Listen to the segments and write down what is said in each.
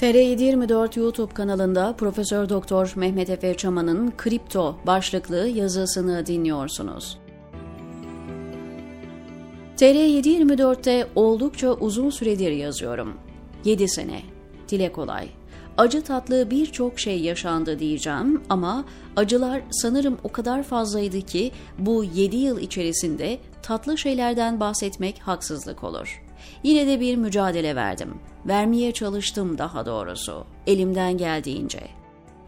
TR724 YouTube kanalında Profesör Doktor Mehmet Efe Çaman'ın Kripto başlıklı yazısını dinliyorsunuz. TR724'te oldukça uzun süredir yazıyorum. 7 sene. Dile kolay. Acı tatlı birçok şey yaşandı diyeceğim ama acılar sanırım o kadar fazlaydı ki bu 7 yıl içerisinde tatlı şeylerden bahsetmek haksızlık olur. Yine de bir mücadele verdim. Vermeye çalıştım daha doğrusu. Elimden geldiğince.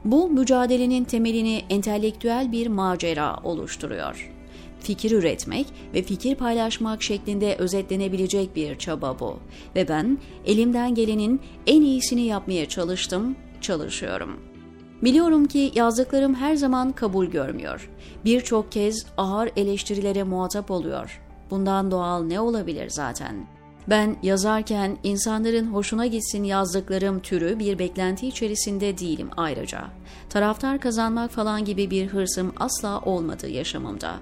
Bu mücadelenin temelini entelektüel bir macera oluşturuyor. Fikir üretmek ve fikir paylaşmak şeklinde özetlenebilecek bir çaba bu. Ve ben elimden gelenin en iyisini yapmaya çalıştım, çalışıyorum. Biliyorum ki yazdıklarım her zaman kabul görmüyor. Birçok kez ağır eleştirilere muhatap oluyor. Bundan doğal ne olabilir zaten?'' Ben yazarken insanların hoşuna gitsin yazdıklarım türü bir beklenti içerisinde değilim ayrıca. Taraftar kazanmak falan gibi bir hırsım asla olmadı yaşamımda.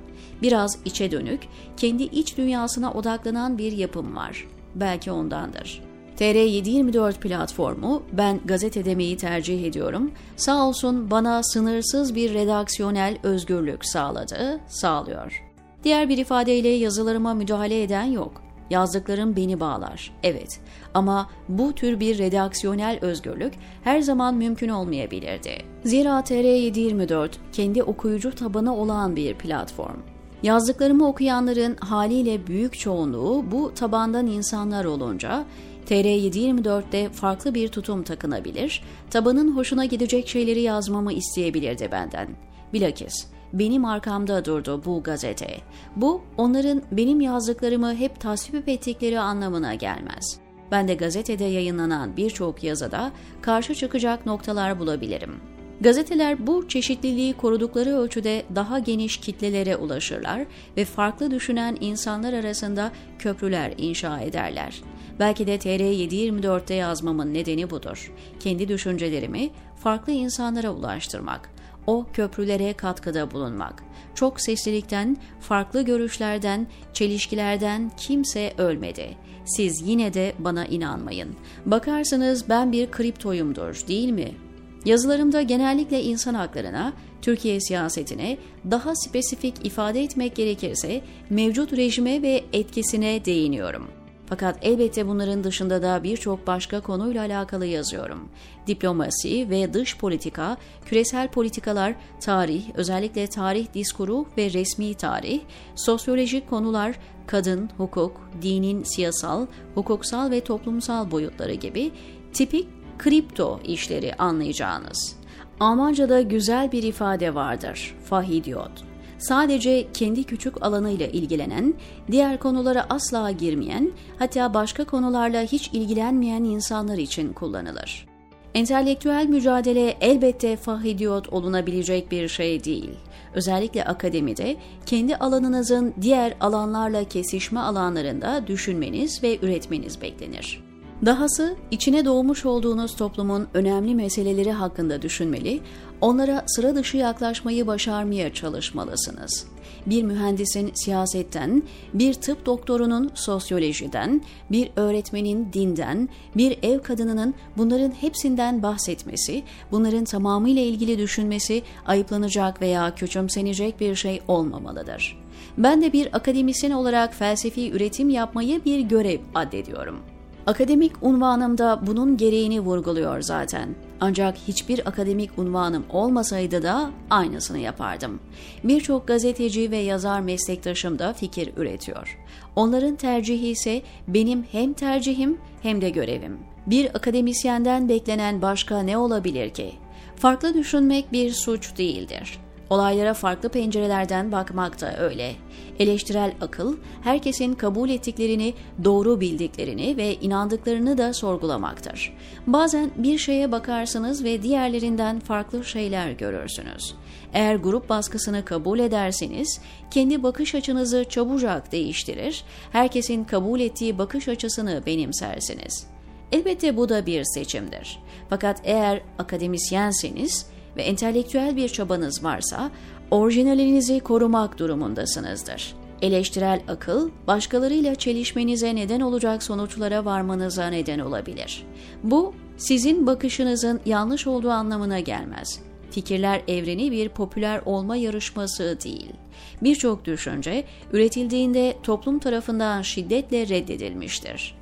Biraz içe dönük, kendi iç dünyasına odaklanan bir yapım var. Belki ondandır. TR724 platformu ben gazete demeyi tercih ediyorum. Sağ olsun bana sınırsız bir redaksiyonel özgürlük sağladı, sağlıyor. Diğer bir ifadeyle yazılarıma müdahale eden yok. Yazdıklarım beni bağlar. Evet. Ama bu tür bir redaksiyonel özgürlük her zaman mümkün olmayabilirdi. Zira TR724 kendi okuyucu tabanı olan bir platform. Yazdıklarımı okuyanların haliyle büyük çoğunluğu bu tabandan insanlar olunca TR724'te farklı bir tutum takınabilir, tabanın hoşuna gidecek şeyleri yazmamı isteyebilirdi benden. Bilakis benim arkamda durdu bu gazete. Bu onların benim yazdıklarımı hep tasvip ettikleri anlamına gelmez. Ben de gazetede yayınlanan birçok yazıda karşı çıkacak noktalar bulabilirim. Gazeteler bu çeşitliliği korudukları ölçüde daha geniş kitlelere ulaşırlar ve farklı düşünen insanlar arasında köprüler inşa ederler. Belki de TR724'te yazmamın nedeni budur. Kendi düşüncelerimi farklı insanlara ulaştırmak o köprülere katkıda bulunmak. Çok seslilikten, farklı görüşlerden, çelişkilerden kimse ölmedi. Siz yine de bana inanmayın. Bakarsınız ben bir kriptoyumdur değil mi? Yazılarımda genellikle insan haklarına, Türkiye siyasetine daha spesifik ifade etmek gerekirse mevcut rejime ve etkisine değiniyorum. Fakat elbette bunların dışında da birçok başka konuyla alakalı yazıyorum. Diplomasi ve dış politika, küresel politikalar, tarih, özellikle tarih diskuru ve resmi tarih, sosyolojik konular, kadın, hukuk, dinin siyasal, hukuksal ve toplumsal boyutları gibi tipik kripto işleri anlayacağınız. Almanca'da güzel bir ifade vardır, fahidiot sadece kendi küçük alanıyla ilgilenen, diğer konulara asla girmeyen, hatta başka konularla hiç ilgilenmeyen insanlar için kullanılır. Entelektüel mücadele elbette fahidiyot olunabilecek bir şey değil. Özellikle akademide kendi alanınızın diğer alanlarla kesişme alanlarında düşünmeniz ve üretmeniz beklenir. Dahası içine doğmuş olduğunuz toplumun önemli meseleleri hakkında düşünmeli, onlara sıra dışı yaklaşmayı başarmaya çalışmalısınız. Bir mühendisin siyasetten, bir tıp doktorunun sosyolojiden, bir öğretmenin dinden, bir ev kadınının bunların hepsinden bahsetmesi, bunların tamamıyla ilgili düşünmesi ayıplanacak veya küçümsenecek bir şey olmamalıdır. Ben de bir akademisyen olarak felsefi üretim yapmayı bir görev addediyorum.'' Akademik unvanımda bunun gereğini vurguluyor zaten. Ancak hiçbir akademik unvanım olmasaydı da aynısını yapardım. Birçok gazeteci ve yazar meslektaşım da fikir üretiyor. Onların tercihi ise benim hem tercihim hem de görevim. Bir akademisyenden beklenen başka ne olabilir ki? Farklı düşünmek bir suç değildir. Olaylara farklı pencerelerden bakmak da öyle. Eleştirel akıl, herkesin kabul ettiklerini, doğru bildiklerini ve inandıklarını da sorgulamaktır. Bazen bir şeye bakarsınız ve diğerlerinden farklı şeyler görürsünüz. Eğer grup baskısını kabul ederseniz, kendi bakış açınızı çabucak değiştirir, herkesin kabul ettiği bakış açısını benimsersiniz. Elbette bu da bir seçimdir. Fakat eğer akademisyenseniz, ve entelektüel bir çabanız varsa orijinalinizi korumak durumundasınızdır. Eleştirel akıl, başkalarıyla çelişmenize neden olacak sonuçlara varmanıza neden olabilir. Bu, sizin bakışınızın yanlış olduğu anlamına gelmez. Fikirler evreni bir popüler olma yarışması değil. Birçok düşünce üretildiğinde toplum tarafından şiddetle reddedilmiştir.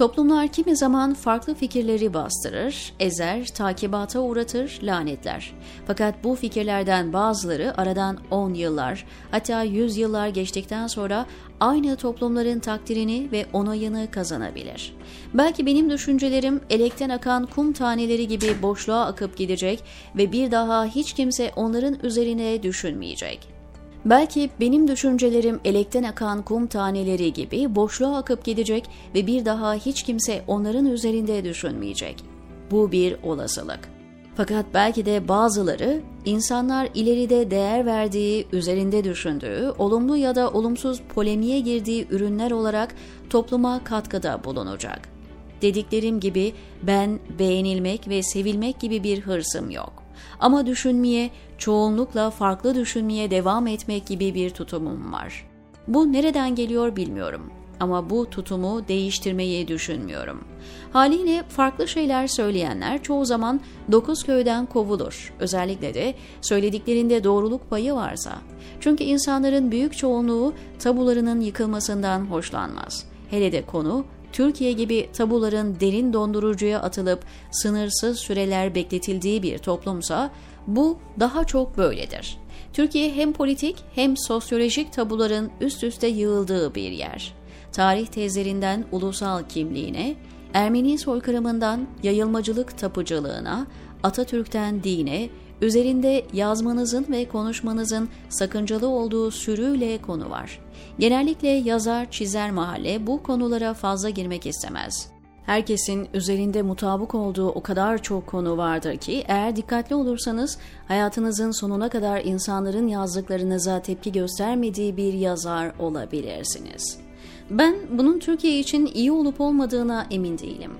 Toplumlar kimi zaman farklı fikirleri bastırır, ezer, takibata uğratır, lanetler. Fakat bu fikirlerden bazıları aradan 10 yıllar, hatta 100 yıllar geçtikten sonra aynı toplumların takdirini ve onayını kazanabilir. Belki benim düşüncelerim elekten akan kum taneleri gibi boşluğa akıp gidecek ve bir daha hiç kimse onların üzerine düşünmeyecek. Belki benim düşüncelerim elekten akan kum taneleri gibi boşluğa akıp gidecek ve bir daha hiç kimse onların üzerinde düşünmeyecek. Bu bir olasılık. Fakat belki de bazıları insanlar ileride değer verdiği, üzerinde düşündüğü, olumlu ya da olumsuz polemiğe girdiği ürünler olarak topluma katkıda bulunacak. Dediklerim gibi ben beğenilmek ve sevilmek gibi bir hırsım yok. Ama düşünmeye, çoğunlukla farklı düşünmeye devam etmek gibi bir tutumum var. Bu nereden geliyor bilmiyorum ama bu tutumu değiştirmeyi düşünmüyorum. Haliyle farklı şeyler söyleyenler çoğu zaman dokuz köyden kovulur. Özellikle de söylediklerinde doğruluk payı varsa. Çünkü insanların büyük çoğunluğu tabularının yıkılmasından hoşlanmaz. Hele de konu Türkiye gibi tabuların derin dondurucuya atılıp sınırsız süreler bekletildiği bir toplumsa bu daha çok böyledir. Türkiye hem politik hem sosyolojik tabuların üst üste yığıldığı bir yer. Tarih tezlerinden ulusal kimliğine, Ermeni soykırımından yayılmacılık tapıcılığına, Atatürk'ten dine, üzerinde yazmanızın ve konuşmanızın sakıncalı olduğu sürüyle konu var. Genellikle yazar, çizer mahalle bu konulara fazla girmek istemez. Herkesin üzerinde mutabık olduğu o kadar çok konu vardır ki eğer dikkatli olursanız hayatınızın sonuna kadar insanların yazdıklarınıza tepki göstermediği bir yazar olabilirsiniz. Ben bunun Türkiye için iyi olup olmadığına emin değilim.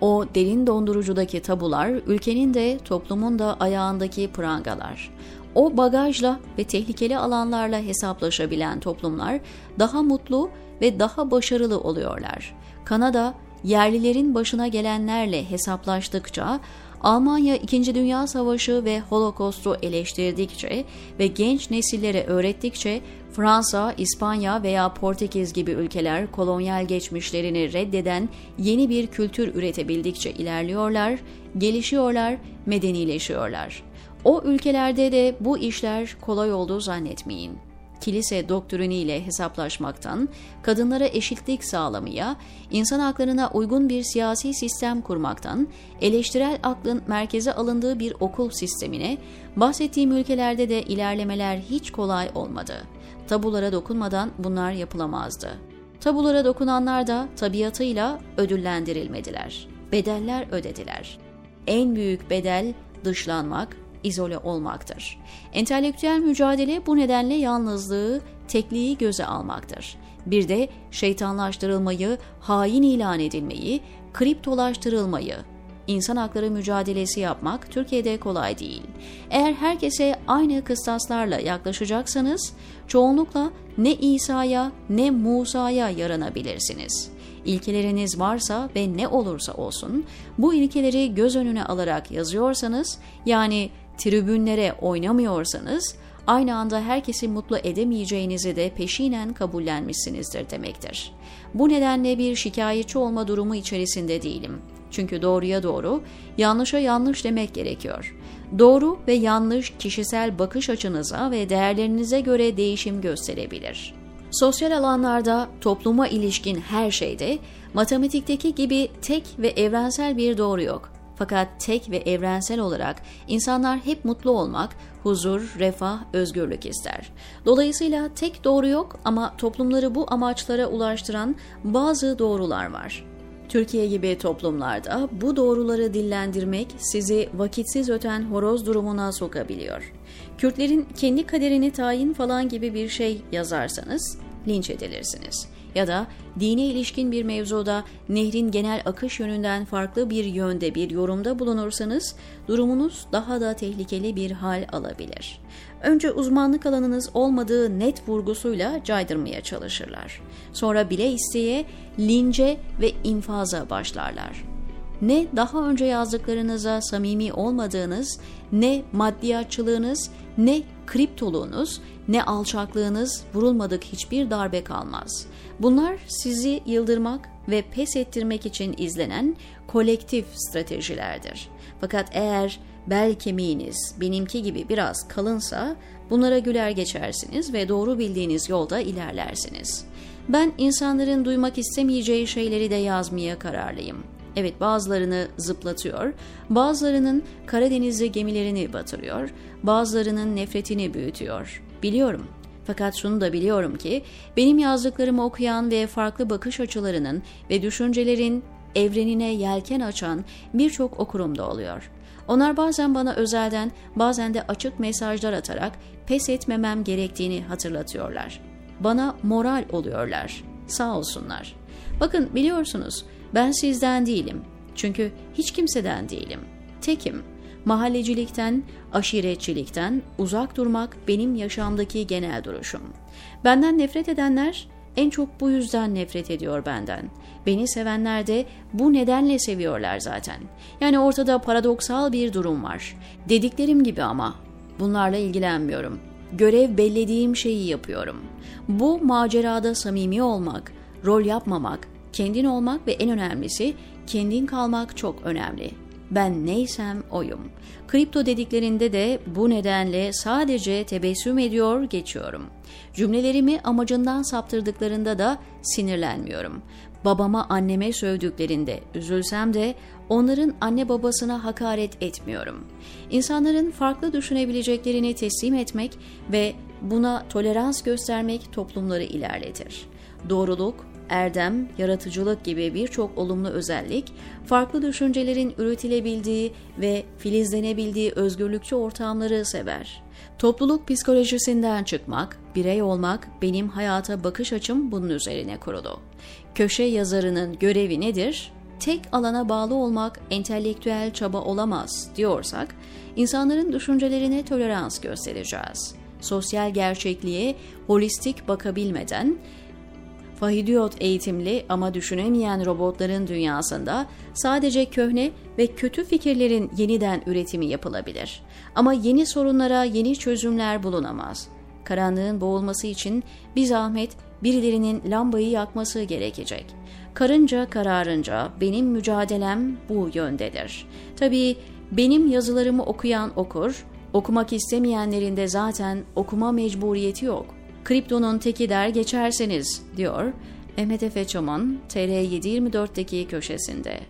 O derin dondurucudaki tabular, ülkenin de toplumun da ayağındaki prangalar. O bagajla ve tehlikeli alanlarla hesaplaşabilen toplumlar daha mutlu ve daha başarılı oluyorlar. Kanada, yerlilerin başına gelenlerle hesaplaştıkça, Almanya 2. Dünya Savaşı ve Holocaust'u eleştirdikçe ve genç nesillere öğrettikçe Fransa, İspanya veya Portekiz gibi ülkeler kolonyal geçmişlerini reddeden yeni bir kültür üretebildikçe ilerliyorlar, gelişiyorlar, medenileşiyorlar. O ülkelerde de bu işler kolay olduğu zannetmeyin kilise doktriniyle hesaplaşmaktan, kadınlara eşitlik sağlamaya, insan haklarına uygun bir siyasi sistem kurmaktan, eleştirel aklın merkeze alındığı bir okul sistemine, bahsettiğim ülkelerde de ilerlemeler hiç kolay olmadı. Tabulara dokunmadan bunlar yapılamazdı. Tabulara dokunanlar da tabiatıyla ödüllendirilmediler. Bedeller ödediler. En büyük bedel dışlanmak, izole olmaktır. Entelektüel mücadele bu nedenle yalnızlığı, tekliği göze almaktır. Bir de şeytanlaştırılmayı, hain ilan edilmeyi, kriptolaştırılmayı, insan hakları mücadelesi yapmak Türkiye'de kolay değil. Eğer herkese aynı kıstaslarla yaklaşacaksanız çoğunlukla ne İsa'ya ne Musa'ya yaranabilirsiniz. İlkeleriniz varsa ve ne olursa olsun bu ilkeleri göz önüne alarak yazıyorsanız yani tribünlere oynamıyorsanız aynı anda herkesi mutlu edemeyeceğinizi de peşinen kabullenmişsinizdir demektir. Bu nedenle bir şikayetçi olma durumu içerisinde değilim. Çünkü doğruya doğru, yanlışa yanlış demek gerekiyor. Doğru ve yanlış kişisel bakış açınıza ve değerlerinize göre değişim gösterebilir. Sosyal alanlarda topluma ilişkin her şeyde matematikteki gibi tek ve evrensel bir doğru yok. Fakat tek ve evrensel olarak insanlar hep mutlu olmak, huzur, refah, özgürlük ister. Dolayısıyla tek doğru yok ama toplumları bu amaçlara ulaştıran bazı doğrular var. Türkiye gibi toplumlarda bu doğruları dillendirmek sizi vakitsiz öten horoz durumuna sokabiliyor. Kürtlerin kendi kaderini tayin falan gibi bir şey yazarsanız linç edilirsiniz. Ya da dine ilişkin bir mevzuda nehrin genel akış yönünden farklı bir yönde bir yorumda bulunursanız durumunuz daha da tehlikeli bir hal alabilir. Önce uzmanlık alanınız olmadığı net vurgusuyla caydırmaya çalışırlar. Sonra bile isteye, lince ve infaza başlarlar ne daha önce yazdıklarınıza samimi olmadığınız, ne maddiyatçılığınız, ne kriptoluğunuz, ne alçaklığınız vurulmadık hiçbir darbe kalmaz. Bunlar sizi yıldırmak ve pes ettirmek için izlenen kolektif stratejilerdir. Fakat eğer bel kemiğiniz benimki gibi biraz kalınsa bunlara güler geçersiniz ve doğru bildiğiniz yolda ilerlersiniz. Ben insanların duymak istemeyeceği şeyleri de yazmaya kararlıyım. Evet bazılarını zıplatıyor, bazılarının Karadeniz'de gemilerini batırıyor, bazılarının nefretini büyütüyor. Biliyorum. Fakat şunu da biliyorum ki benim yazdıklarımı okuyan ve farklı bakış açılarının ve düşüncelerin evrenine yelken açan birçok okurum da oluyor. Onlar bazen bana özelden, bazen de açık mesajlar atarak pes etmemem gerektiğini hatırlatıyorlar. Bana moral oluyorlar. Sağ olsunlar. Bakın biliyorsunuz ben sizden değilim. Çünkü hiç kimseden değilim. Tekim. Mahallecilikten, aşiretçilikten uzak durmak benim yaşamdaki genel duruşum. Benden nefret edenler en çok bu yüzden nefret ediyor benden. Beni sevenler de bu nedenle seviyorlar zaten. Yani ortada paradoksal bir durum var. Dediklerim gibi ama bunlarla ilgilenmiyorum. Görev bellediğim şeyi yapıyorum. Bu macerada samimi olmak, rol yapmamak, Kendin olmak ve en önemlisi kendin kalmak çok önemli. Ben neysem oyum. Kripto dediklerinde de bu nedenle sadece tebessüm ediyor geçiyorum. Cümlelerimi amacından saptırdıklarında da sinirlenmiyorum. Babama anneme sövdüklerinde üzülsem de onların anne babasına hakaret etmiyorum. İnsanların farklı düşünebileceklerini teslim etmek ve buna tolerans göstermek toplumları ilerletir. Doğruluk, erdem, yaratıcılık gibi birçok olumlu özellik, farklı düşüncelerin üretilebildiği ve filizlenebildiği özgürlükçü ortamları sever. Topluluk psikolojisinden çıkmak, birey olmak benim hayata bakış açım bunun üzerine kurulu. Köşe yazarının görevi nedir? Tek alana bağlı olmak entelektüel çaba olamaz diyorsak, insanların düşüncelerine tolerans göstereceğiz. Sosyal gerçekliğe holistik bakabilmeden Fahidiyot eğitimli ama düşünemeyen robotların dünyasında sadece köhne ve kötü fikirlerin yeniden üretimi yapılabilir. Ama yeni sorunlara yeni çözümler bulunamaz. Karanlığın boğulması için bir zahmet birilerinin lambayı yakması gerekecek. Karınca kararınca benim mücadelem bu yöndedir. Tabii benim yazılarımı okuyan okur, okumak istemeyenlerin de zaten okuma mecburiyeti yok kriptonun teki der geçerseniz diyor Mehmet Efe Çoman TR724'deki köşesinde.